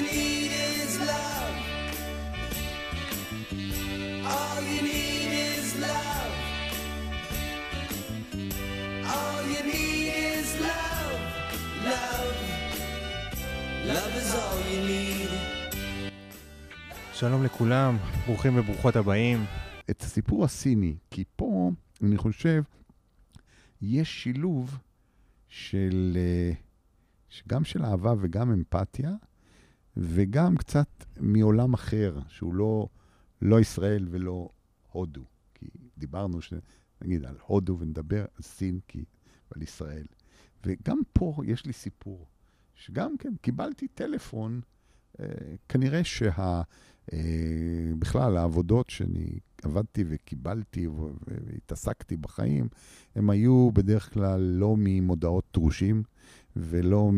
you need is love. All you need is love. All you need is love. Love. Love is all you need. שלום לכולם, ברוכים וברוכות הבאים. את הסיפור הסיני, כי פה, אני חושב, יש שילוב של, אה, גם של אהבה וגם אמפתיה, וגם קצת מעולם אחר, שהוא לא, לא ישראל ולא הודו. כי דיברנו, ש... נגיד, על הודו ונדבר על סין כי... ועל ישראל. וגם פה יש לי סיפור, שגם כן, קיבלתי טלפון, אה, כנראה שה... אה, בכלל, העבודות שאני עבדתי וקיבלתי והתעסקתי בחיים, הם היו בדרך כלל לא ממודעות דרושים ולא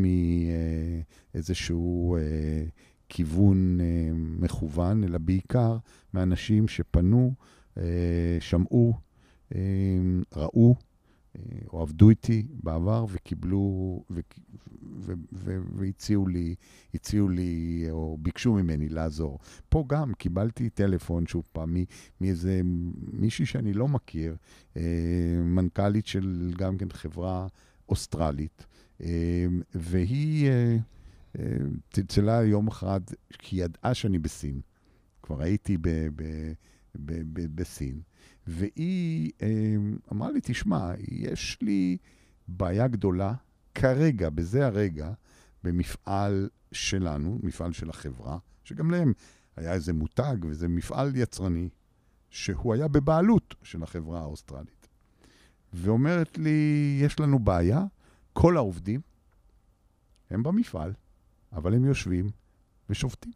מאיזשהו אה, כיוון אה, מכוון, אלא בעיקר מאנשים שפנו, שמעו, ראו, או עבדו איתי בעבר וקיבלו, והציעו לי, הציעו לי, או ביקשו ממני לעזור. פה גם קיבלתי טלפון, שוב פעם, מאיזה מישהי שאני לא מכיר, אה, מנכ"לית של גם כן חברה אוסטרלית, אה, והיא אה, צלצלה יום אחד, כי היא ידעה שאני בסין. כבר הייתי בסין. והיא אמרה לי, תשמע, יש לי בעיה גדולה כרגע, בזה הרגע, במפעל שלנו, מפעל של החברה, שגם להם היה איזה מותג, וזה מפעל יצרני, שהוא היה בבעלות של החברה האוסטרלית. ואומרת לי, יש לנו בעיה, כל העובדים הם במפעל, אבל הם יושבים ושובתים.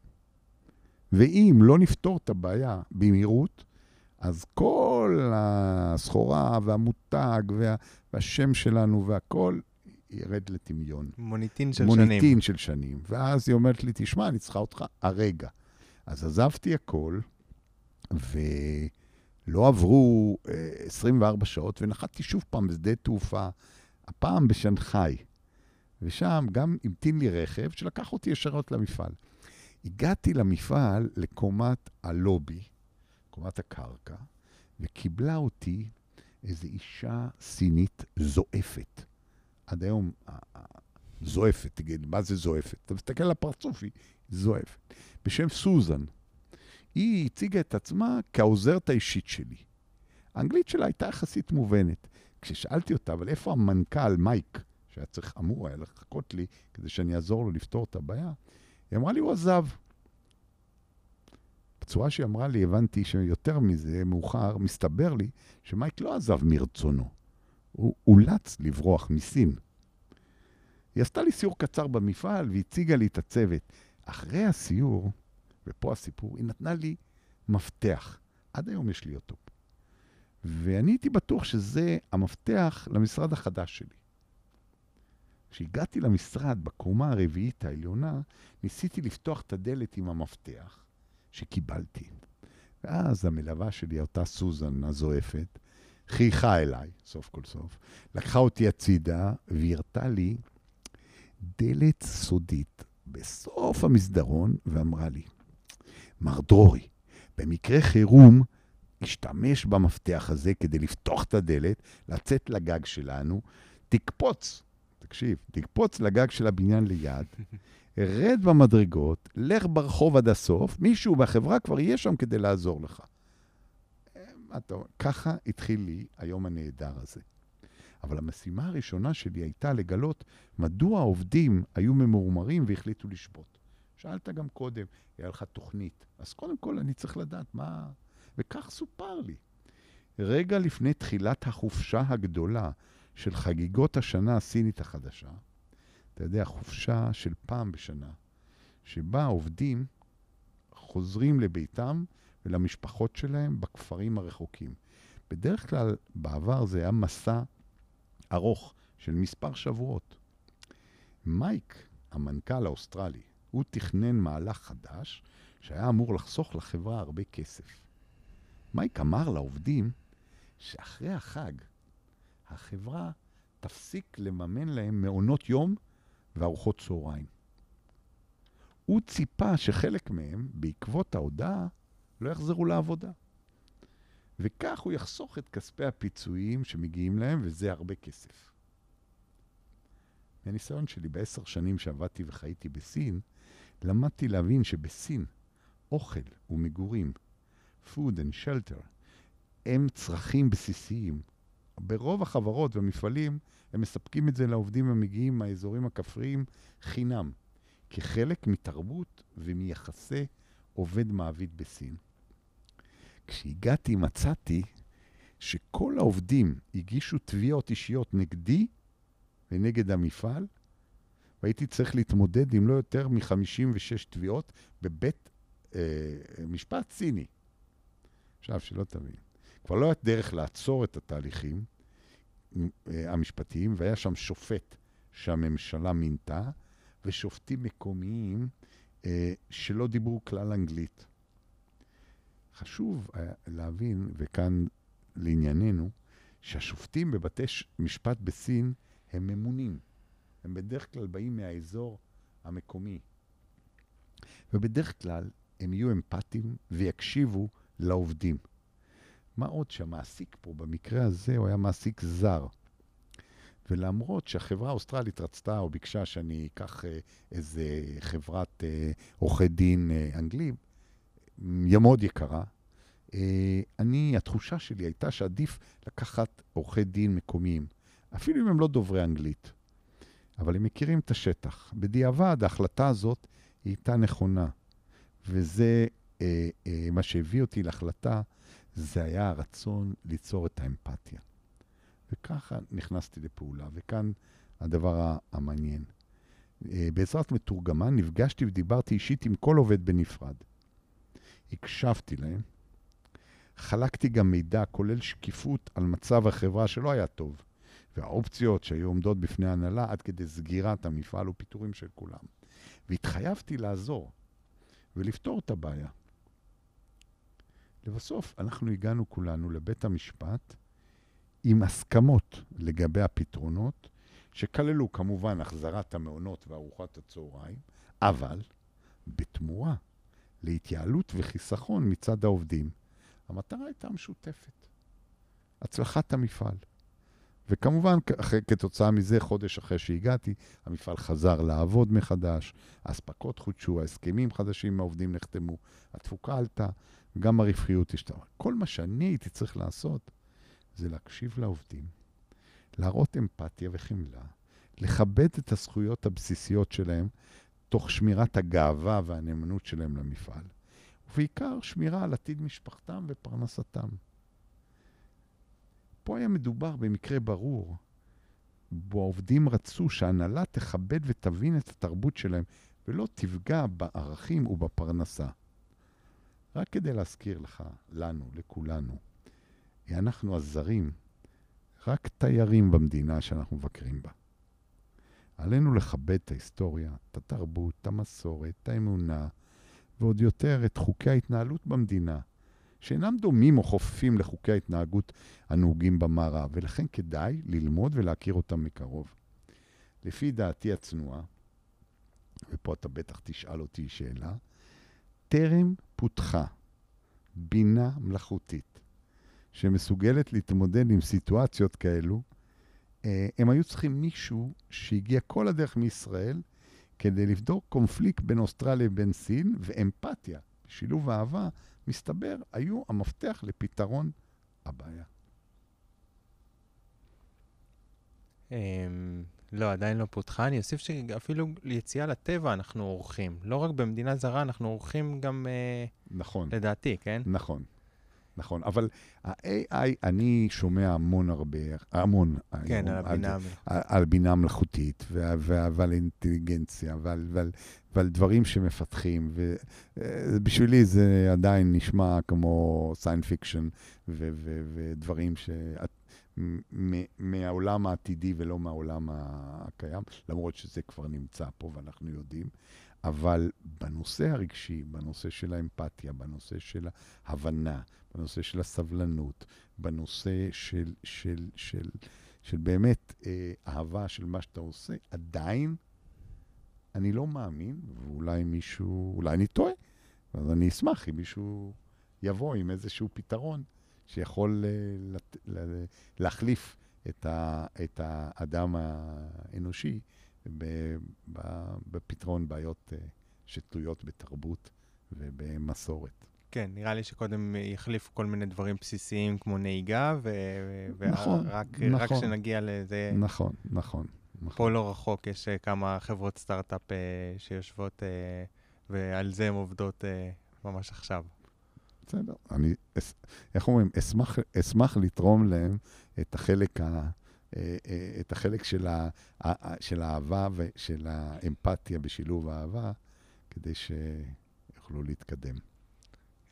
ואם לא נפתור את הבעיה במהירות, אז כל הסחורה והמותג וה, והשם שלנו והכול ירד לטמיון. מוניטין של מוניטין שנים. מוניטין של שנים. ואז היא אומרת לי, תשמע, אני צריכה אותך הרגע. אז עזבתי הכל, ולא עברו אה, 24 שעות, ונחתתי שוב פעם בשדה תעופה, הפעם בשנגחאי. ושם גם המתין לי רכב שלקח אותי ישרות למפעל. הגעתי למפעל לקומת הלובי, קומת הקרקע, וקיבלה אותי איזו אישה סינית זועפת. עד היום זועפת, תגיד, מה זה זועפת? אתה מסתכל על הפרצוף, היא זועפת. בשם סוזן. היא הציגה את עצמה כעוזרת האישית שלי. האנגלית שלה הייתה יחסית מובנת. כששאלתי אותה, אבל איפה המנכ"ל, מייק, שהיה צריך, אמור היה לחכות לי כדי שאני אעזור לו לפתור את הבעיה, היא אמרה לי, הוא עזב. בצורה שהיא אמרה לי, הבנתי שיותר מזה, מאוחר, מסתבר לי שמייק לא עזב מרצונו. הוא אולץ לברוח מסין. היא עשתה לי סיור קצר במפעל והציגה לי את הצוות. אחרי הסיור, ופה הסיפור, היא נתנה לי מפתח. עד היום יש לי אותו. ואני הייתי בטוח שזה המפתח למשרד החדש שלי. כשהגעתי למשרד בקומה הרביעית העליונה, ניסיתי לפתוח את הדלת עם המפתח שקיבלתי. ואז המלווה שלי, אותה סוזן הזועפת, חייכה אליי, סוף כל סוף, לקחה אותי הצידה והראתה לי דלת סודית בסוף המסדרון ואמרה לי, מר דרורי, במקרה חירום, השתמש במפתח הזה כדי לפתוח את הדלת, לצאת לגג שלנו, תקפוץ, תקשיב, תקפוץ לגג של הבניין ליד, רד במדרגות, לך ברחוב עד הסוף, מישהו בחברה כבר יהיה שם כדי לעזור לך. אתה, ככה התחיל לי היום הנהדר הזה. אבל המשימה הראשונה שלי הייתה לגלות מדוע העובדים היו ממורמרים והחליטו לשבות. שאלת גם קודם, היה לך תוכנית. אז קודם כל אני צריך לדעת מה... וכך סופר לי. רגע לפני תחילת החופשה הגדולה של חגיגות השנה הסינית החדשה, אתה יודע, חופשה של פעם בשנה, שבה העובדים חוזרים לביתם ולמשפחות שלהם בכפרים הרחוקים. בדרך כלל, בעבר זה היה מסע ארוך של מספר שבועות. מייק, המנכ"ל האוסטרלי, הוא תכנן מהלך חדש שהיה אמור לחסוך לחברה הרבה כסף. מייק אמר לעובדים שאחרי החג החברה תפסיק לממן להם מעונות יום וארוחות צהריים. הוא ציפה שחלק מהם, בעקבות ההודעה, לא יחזרו לעבודה. וכך הוא יחסוך את כספי הפיצויים שמגיעים להם, וזה הרבה כסף. מהניסיון שלי בעשר שנים שעבדתי וחייתי בסין, למדתי להבין שבסין אוכל ומגורים, food and shelter, הם צרכים בסיסיים. ברוב החברות והמפעלים, הם מספקים את זה לעובדים המגיעים מהאזורים הכפריים חינם, כחלק מתרבות ומיחסי עובד-מעביד בסין. כשהגעתי מצאתי שכל העובדים הגישו תביעות אישיות נגדי ונגד המפעל, והייתי צריך להתמודד עם לא יותר מ-56 תביעות בבית אה, משפט סיני. עכשיו, שלא תבין. כבר לא הייתה דרך לעצור את התהליכים אה, המשפטיים, והיה שם שופט שהממשלה מינתה, ושופטים מקומיים אה, שלא דיברו כלל אנגלית. חשוב אה, להבין, וכאן לענייננו, שהשופטים בבתי משפט בסין הם ממונים. הם בדרך כלל באים מהאזור המקומי. ובדרך כלל הם יהיו אמפתיים ויקשיבו לעובדים. מה עוד שהמעסיק פה, במקרה הזה, הוא היה מעסיק זר. ולמרות שהחברה האוסטרלית רצתה או ביקשה שאני אקח אה, איזה חברת אה, עורכי דין אה, אנגלים, מאוד יקרה, אני, התחושה שלי הייתה שעדיף לקחת עורכי דין מקומיים, אפילו אם הם לא דוברי אנגלית. אבל הם מכירים את השטח. בדיעבד, ההחלטה הזאת הייתה נכונה. וזה אה, אה, מה שהביא אותי להחלטה, זה היה הרצון ליצור את האמפתיה. וככה נכנסתי לפעולה, וכאן הדבר המעניין. אה, בעזרת מתורגמן נפגשתי ודיברתי אישית עם כל עובד בנפרד. הקשבתי להם, חלקתי גם מידע, כולל שקיפות על מצב החברה שלא היה טוב, והאופציות שהיו עומדות בפני ההנהלה עד כדי סגירת המפעל ופיטורים של כולם. והתחייבתי לעזור ולפתור את הבעיה. לבסוף, אנחנו הגענו כולנו לבית המשפט עם הסכמות לגבי הפתרונות, שכללו כמובן החזרת המעונות וארוחת הצהריים, אבל בתמורה להתייעלות וחיסכון מצד העובדים. המטרה הייתה משותפת, הצלחת המפעל. וכמובן, כתוצאה מזה, חודש אחרי שהגעתי, המפעל חזר לעבוד מחדש, האספקות חודשו, ההסכמים חדשים עם העובדים נחתמו, התפוקה עלתה, וגם הרווחיות השתנה. כל מה שאני הייתי צריך לעשות זה להקשיב לעובדים, להראות אמפתיה וחמלה, לכבד את הזכויות הבסיסיות שלהם, תוך שמירת הגאווה והנאמנות שלהם למפעל, ובעיקר שמירה על עתיד משפחתם ופרנסתם. פה היה מדובר במקרה ברור, בו העובדים רצו שההנהלה תכבד ותבין את התרבות שלהם, ולא תפגע בערכים ובפרנסה. רק כדי להזכיר לך, לנו, לכולנו, אנחנו הזרים, רק תיירים במדינה שאנחנו מבקרים בה. עלינו לכבד את ההיסטוריה, את התרבות, את המסורת, את האמונה, ועוד יותר את חוקי ההתנהלות במדינה, שאינם דומים או חופפים לחוקי ההתנהגות הנהוגים במערב, ולכן כדאי ללמוד ולהכיר אותם מקרוב. לפי דעתי הצנועה, ופה אתה בטח תשאל אותי שאלה, טרם פותחה בינה מלאכותית שמסוגלת להתמודד עם סיטואציות כאלו, אה, הם היו צריכים מישהו שהגיע כל הדרך מישראל כדי לבדוק קונפליקט בין אוסטרליה לבין סין, ואמפתיה, שילוב אהבה, מסתבר, היו המפתח לפתרון הבעיה. אמ, לא, עדיין לא פותחה. אני אוסיף שאפילו ליציאה לטבע אנחנו עורכים. לא רק במדינה זרה, אנחנו עורכים גם... אה, נכון. לדעתי, כן? נכון. נכון, אבל ה-AI, אני שומע המון הרבה, המון. כן, היום, על הבינה. על, על בינה מלאכותית, ועל אינטליגנציה, ועל, ועל, ועל דברים שמפתחים, ובשבילי זה עדיין נשמע כמו science fiction, ודברים ש... מהעולם העתידי ולא מהעולם הקיים, למרות שזה כבר נמצא פה ואנחנו יודעים. אבל בנושא הרגשי, בנושא של האמפתיה, בנושא של ההבנה, בנושא של הסבלנות, בנושא של, של, של, של באמת אה, אהבה של מה שאתה עושה, עדיין אני לא מאמין, ואולי מישהו, אולי אני טועה, אז אני אשמח אם מישהו יבוא עם איזשהו פתרון שיכול אה, לת- ל- להחליף את, ה, את האדם האנושי בפתרון בעיות אה, שתלויות בתרבות ובמסורת. כן, נראה לי שקודם יחליפו כל מיני דברים בסיסיים כמו נהיגה, ו... נכון, ורק נכון. רק כשנגיע לזה... נכון, נכון. נכון. פה לא רחוק, יש אה, כמה חברות סטארט-אפ אה, שיושבות, אה, ועל זה הן עובדות אה, ממש עכשיו. בסדר. אני, אס- איך אומרים, אשמח, אשמח לתרום להם את החלק, ה, אה, אה, את החלק של, ה- של האהבה ושל האמפתיה בשילוב האהבה, כדי שיוכלו להתקדם.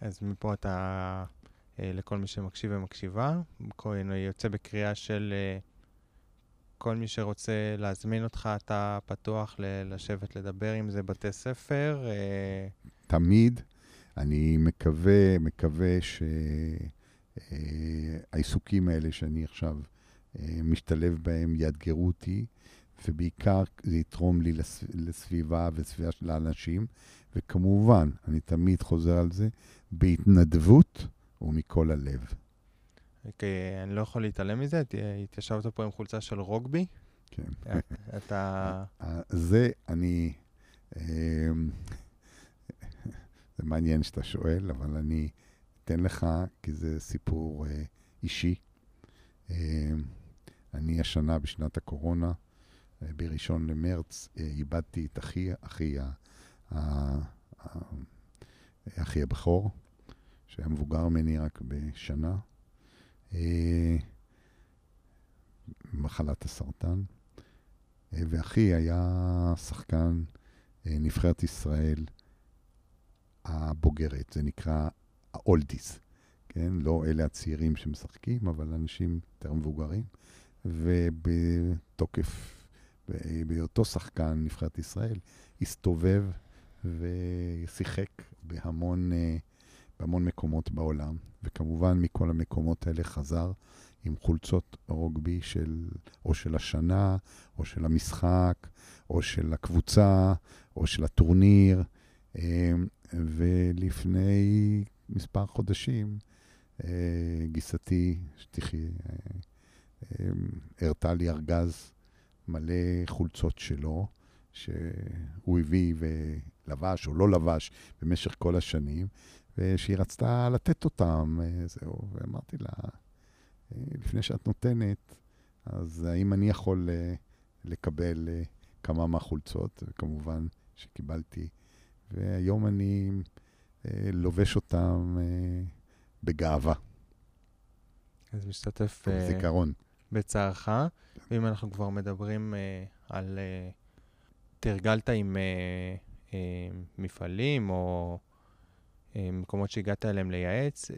אז מפה אתה, אה, לכל מי שמקשיב ומקשיבה, יוצא בקריאה של אה, כל מי שרוצה להזמין אותך, אתה פתוח לשבת לדבר, אם זה בתי ספר. אה, תמיד. אני מקווה, מקווה שהעיסוקים האלה שאני עכשיו משתלב בהם יאתגרו אותי, ובעיקר זה יתרום לי לס- לסביבה וסביבה של האנשים, וכמובן, אני תמיד חוזר על זה, בהתנדבות ומכל הלב. כי אני לא יכול להתעלם מזה, ת- התיישבת פה עם חולצה של רוגבי. כן. אתה... אה, זה אני... אה, זה מעניין שאתה שואל, אבל אני אתן לך, כי זה סיפור אה, אישי. אה, אני השנה, בשנת הקורונה, אה, בראשון למרץ, אה, איבדתי את אחי, אחי, אחי הבכור, שהיה מבוגר ממני רק בשנה, אה, מחלת הסרטן. אה, ואחי היה שחקן אה, נבחרת ישראל הבוגרת, זה נקרא האולדיס, כן? לא אלה הצעירים שמשחקים, אבל אנשים יותר מבוגרים. ובתוקף, בהיותו שחקן נבחרת ישראל, הסתובב ושיחק בהמון, אה, בהמון מקומות בעולם, וכמובן מכל המקומות האלה חזר עם חולצות רוגבי של, או של השנה, או של המשחק, או של הקבוצה, או של הטורניר. אה, ולפני מספר חודשים, אה, גיסתי, שתחי, אה, אה, הראתה לי ארגז מלא חולצות שלו, שהוא הביא ולבש או לא לבש במשך כל השנים, ושהיא רצתה לתת אותם, אה, זהו, ואמרתי לה, אה, לפני שאת נותנת, אז האם אני יכול אה, לקבל כמה מהחולצות? וכמובן שקיבלתי, והיום אני לובש אותם בגאווה, אז משתתף בזיכרון. בצערך. ואם אנחנו כבר מדברים על... תרגלת עם מפעלים או מקומות שהגעת אליהם לייעץ,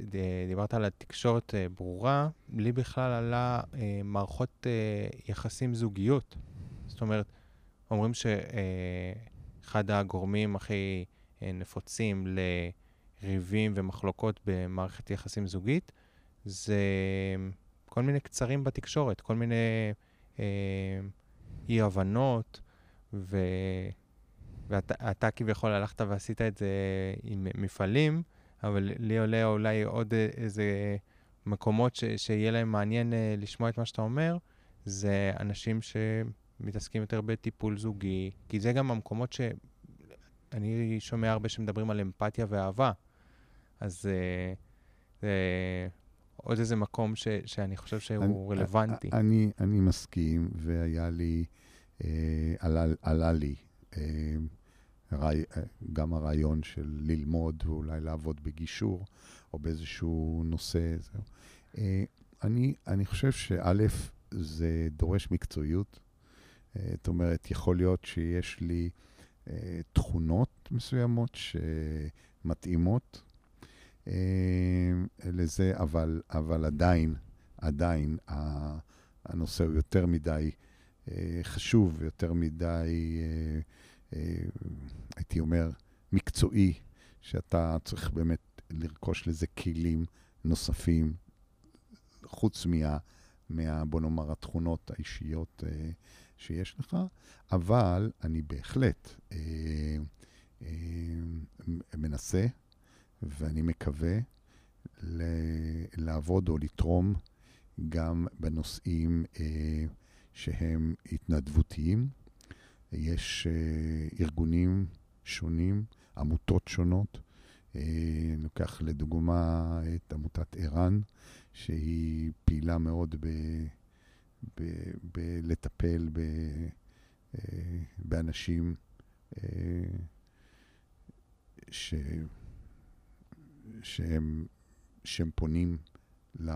דיברת על התקשורת אה, ברורה, לי בכלל עלה אה, מערכות אה, יחסים זוגיות. זאת אומרת, אומרים שאחד הגורמים הכי אה, נפוצים לריבים ומחלוקות במערכת יחסים זוגית זה כל מיני קצרים בתקשורת, כל מיני אה, אי-הבנות, ו... ואתה אתה כביכול הלכת ועשית את זה עם מפעלים, אבל לי עולה אולי עוד איזה מקומות ש... שיהיה להם מעניין אה, לשמוע את מה שאתה אומר, זה אנשים שמתעסקים יותר בטיפול זוגי, כי זה גם המקומות שאני שומע הרבה שמדברים על אמפתיה ואהבה. אז אה, זה עוד איזה מקום ש... שאני חושב שהוא אני- רלוונטי. אני, אני מסכים, והיה לי, אה, עלה, עלה לי אה, אה, גם הרעיון של ללמוד ואולי לעבוד בגישור, או באיזשהו נושא. אה, אני, אני חושב שא', זה דורש מקצועיות. אה, זאת אומרת, יכול להיות שיש לי אה, תכונות מסוימות שמתאימות אה, לזה, אבל, אבל עדיין, עדיין הנושא הוא יותר מדי אה, חשוב, יותר מדי, אה, אה, הייתי אומר, מקצועי, שאתה צריך באמת לרכוש לזה כלים נוספים, חוץ מה, מה בוא נאמר, התכונות האישיות אה, שיש לך, אבל אני בהחלט אה, אה, מנסה, ואני מקווה ל- לעבוד או לתרום גם בנושאים אה, שהם התנדבותיים. יש אה, ארגונים שונים, עמותות שונות. אה, אני לוקח לדוגמה את עמותת ער"ן, שהיא פעילה מאוד ב... ב- בלטפל ב, אה, באנשים ש, שהם, שהם פונים ל,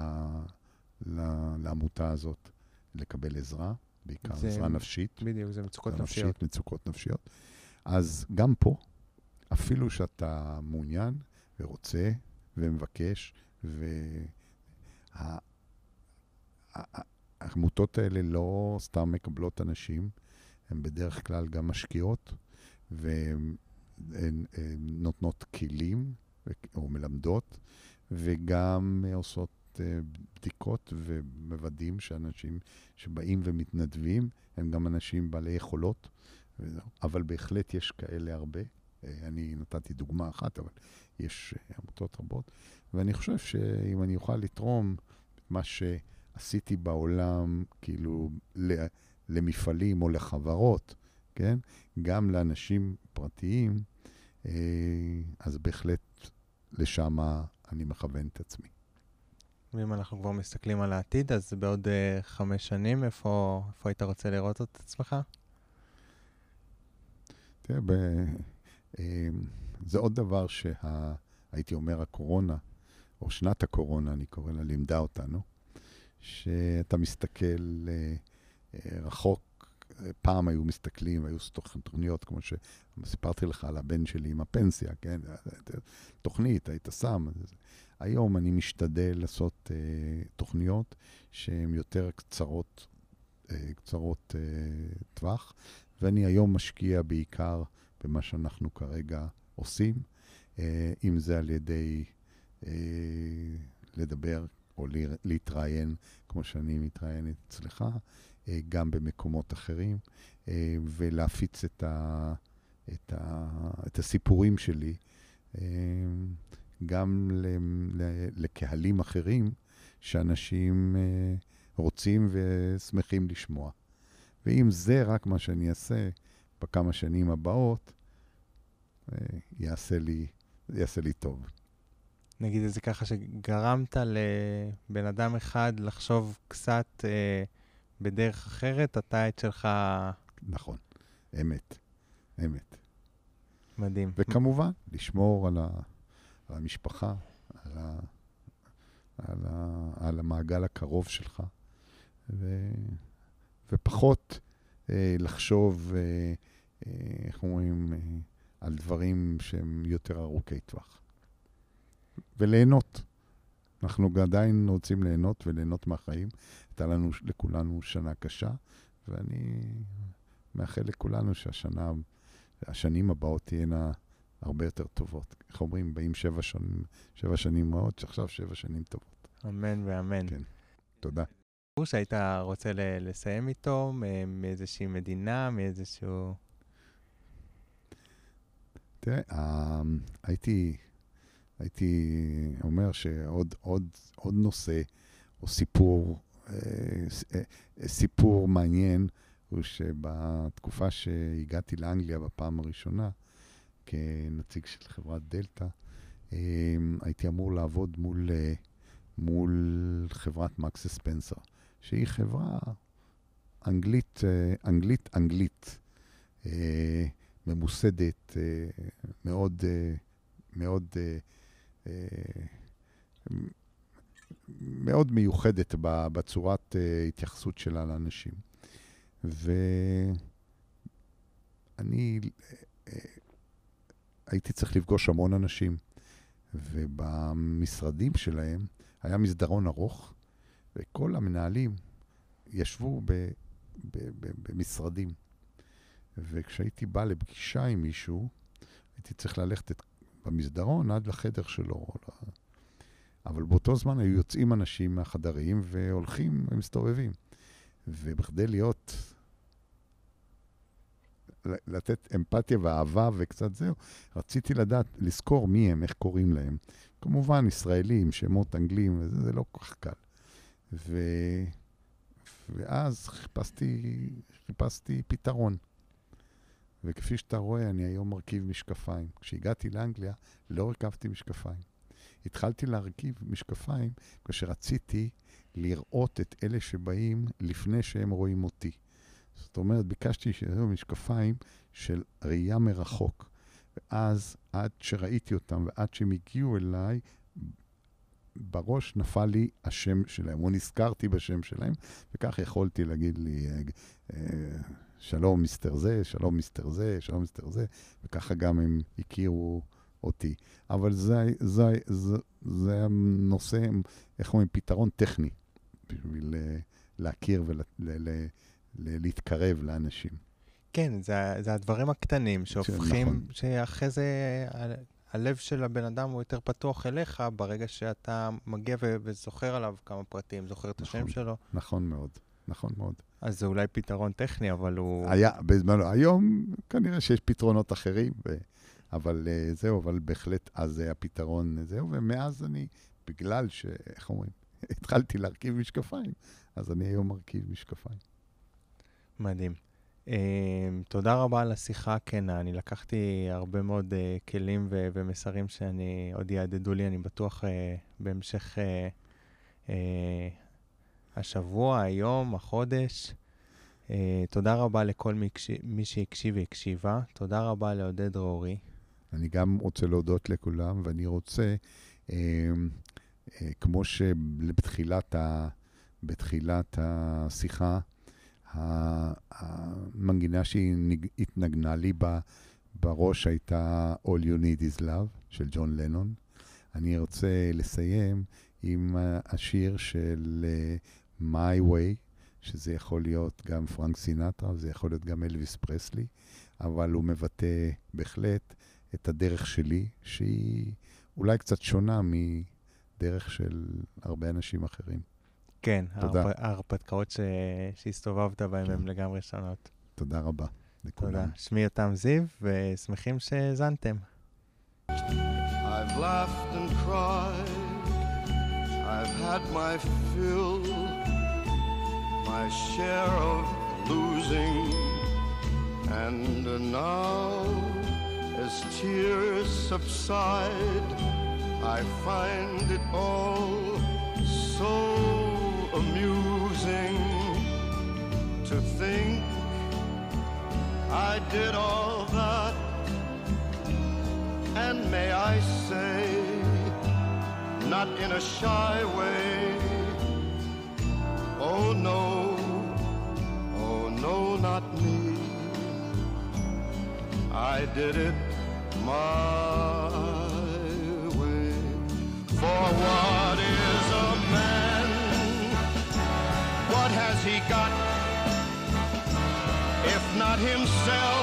ל, לעמותה הזאת לקבל עזרה, בעיקר זה- עזרה נפשית. בדיוק, זה מצוקות עזרה נפשיות. מצוקות נפשיות. אז גם פה, אפילו שאתה מעוניין ורוצה ומבקש, והעמותות האלה לא סתם מקבלות אנשים, הן בדרך כלל גם משקיעות, והן הן- הן נותנות כלים או מלמדות, וגם עושות אה, בדיקות ומוודאים שאנשים שבאים ומתנדבים הם גם אנשים בעלי יכולות. אבל בהחלט יש כאלה הרבה. אה, אני נתתי דוגמה אחת, אבל יש אה, עמותות רבות, ואני חושב שאם אני אוכל לתרום מה שעשיתי בעולם, כאילו, למפעלים או לחברות, כן? גם לאנשים פרטיים, אז בהחלט לשם אני מכוון את עצמי. ואם אנחנו כבר מסתכלים על העתיד, אז בעוד uh, חמש שנים, איפה, איפה היית רוצה לראות את עצמך? תראה, ב... אה, זה עוד דבר שהייתי אומר, הקורונה, או שנת הקורונה, אני קורא לה, לימדה אותנו, שאתה מסתכל אה, אה, רחוק. פעם היו מסתכלים, היו תוכניות, כמו שסיפרתי לך על הבן שלי עם הפנסיה, כן? תוכנית, היית שם. היום אני משתדל לעשות אה, תוכניות שהן יותר קצרות, אה, קצרות אה, טווח, ואני היום משקיע בעיקר במה שאנחנו כרגע עושים, אה, אם זה על ידי אה, לדבר או לה- להתראיין, כמו שאני מתראיין אצלך, אה, גם במקומות אחרים, אה, ולהפיץ את, ה, את, ה, את הסיפורים שלי אה, גם ל, ל, לקהלים אחרים שאנשים אה, רוצים ושמחים לשמוע. ואם זה רק מה שאני אעשה בכמה שנים הבאות, אה, יעשה לי, יעשה לי טוב. נגיד את זה ככה, שגרמת לבן אדם אחד לחשוב קצת אה, בדרך אחרת, אתה את שלך נכון, אמת, אמת. מדהים. וכמובן, לשמור על, ה, על המשפחה, על, ה, על, ה, על המעגל הקרוב שלך, ו, ופחות אה, לחשוב, אה, אה, איך אומרים, אה, על דברים שהם יותר ארוכי טווח. וליהנות. אנחנו עדיין רוצים ליהנות וליהנות מהחיים. הייתה לנו, לכולנו, שנה קשה, ואני מאחל לכולנו שהשנה, השנים הבאות תהיינה הרבה יותר טובות. איך אומרים, באים שבע שנים, שבע שנים רעות, שעכשיו שבע שנים טובות. אמן ואמן. כן. תודה. סיפור שהיית רוצה לסיים איתו, מאיזושהי מדינה, מאיזשהו... תראה, אה, הייתי, הייתי אומר שעוד עוד, עוד נושא או סיפור, אה, אה, סיפור מעניין, הוא שבתקופה שהגעתי לאנגליה בפעם הראשונה, כנציג של חברת דלתא, אה, הייתי אמור לעבוד מול, אה, מול חברת מקס ספנסר, שהיא חברה אנגלית, אה, אנגלית, אנגלית. אה, ממוסדת, מאוד, מאוד, מאוד מיוחדת בצורת התייחסות שלה לאנשים. ואני הייתי צריך לפגוש המון אנשים, ובמשרדים שלהם היה מסדרון ארוך, וכל המנהלים ישבו ב, ב, ב, במשרדים. וכשהייתי בא לפגישה עם מישהו, הייתי צריך ללכת את, במסדרון עד לחדר שלו. אבל באותו זמן היו יוצאים אנשים מהחדרים והולכים ומסתובבים. ובכדי להיות לתת אמפתיה ואהבה וקצת זהו, רציתי לדעת, לזכור מי הם, איך קוראים להם. כמובן, ישראלים, שמות אנגלים, וזה זה לא כל כך קל. ו... ואז חיפשתי, חיפשתי פתרון. וכפי שאתה רואה, אני היום מרכיב משקפיים. כשהגעתי לאנגליה, לא הרכבתי משקפיים. התחלתי להרכיב משקפיים כאשר רציתי לראות את אלה שבאים לפני שהם רואים אותי. זאת אומרת, ביקשתי שיהיו משקפיים של ראייה מרחוק. ואז, עד שראיתי אותם ועד שהם הגיעו אליי, בראש נפל לי השם שלהם, או נזכרתי בשם שלהם, וכך יכולתי להגיד לי, אה, אה, שלום מיסטר זה, שלום מיסטר זה, שלום מיסטר זה, וככה גם הם הכירו אותי. אבל זה, זה, זה, זה הנושא, איך אומרים, פתרון טכני, בשביל אה, להכיר ולהתקרב לאנשים. כן, זה, זה הדברים הקטנים שהופכים, נכון. שאחרי זה הלב של הבן אדם הוא יותר פתוח אליך ברגע שאתה מגיע ו- וזוכר עליו כמה פרטים, זוכר את נכון, השם שלו. נכון מאוד, נכון מאוד. אז זה אולי פתרון טכני, אבל הוא... היה, בזמנו, היום כנראה שיש פתרונות אחרים, ו... אבל uh, זהו, אבל בהחלט אז זה הפתרון, זהו, ומאז אני, בגלל ש... איך אומרים? התחלתי להרכיב משקפיים, אז אני היום מרכיב משקפיים. מדהים. Uh, תודה רבה על השיחה הכנה. אני לקחתי הרבה מאוד uh, כלים ומסרים שאני, עוד יעדדו לי, אני בטוח, uh, בהמשך השבוע, היום, החודש. תודה רבה לכל מי, שהקשיב והקשיבה. תודה רבה לעודד דרורי. אני גם רוצה להודות לכולם, ואני רוצה, כמו שבתחילת השיחה, המנגינה שהתנגנה לי בראש הייתה All You Need Is Love של ג'ון לנון. אני רוצה לסיים עם השיר של uh, My Way, שזה יכול להיות גם פרנק סינטרה, וזה יכול להיות גם אלוויס פרסלי, אבל הוא מבטא בהחלט את הדרך שלי, שהיא אולי קצת שונה מדרך של הרבה אנשים אחרים. כן, ההרפתקאות ש... שהסתובבת בהן כן. הן לגמרי שונות. תודה רבה לכולם. תודה. שמי יותם זיו, ושמחים שהאזנתם. I've laughed and cried, I've had my fill, my share of losing, and now, as tears subside, I find it all so amusing to think I did all that, and may I say, not in a shy way. Oh no, oh no, not me. I did it my way. For what he got? If not himself,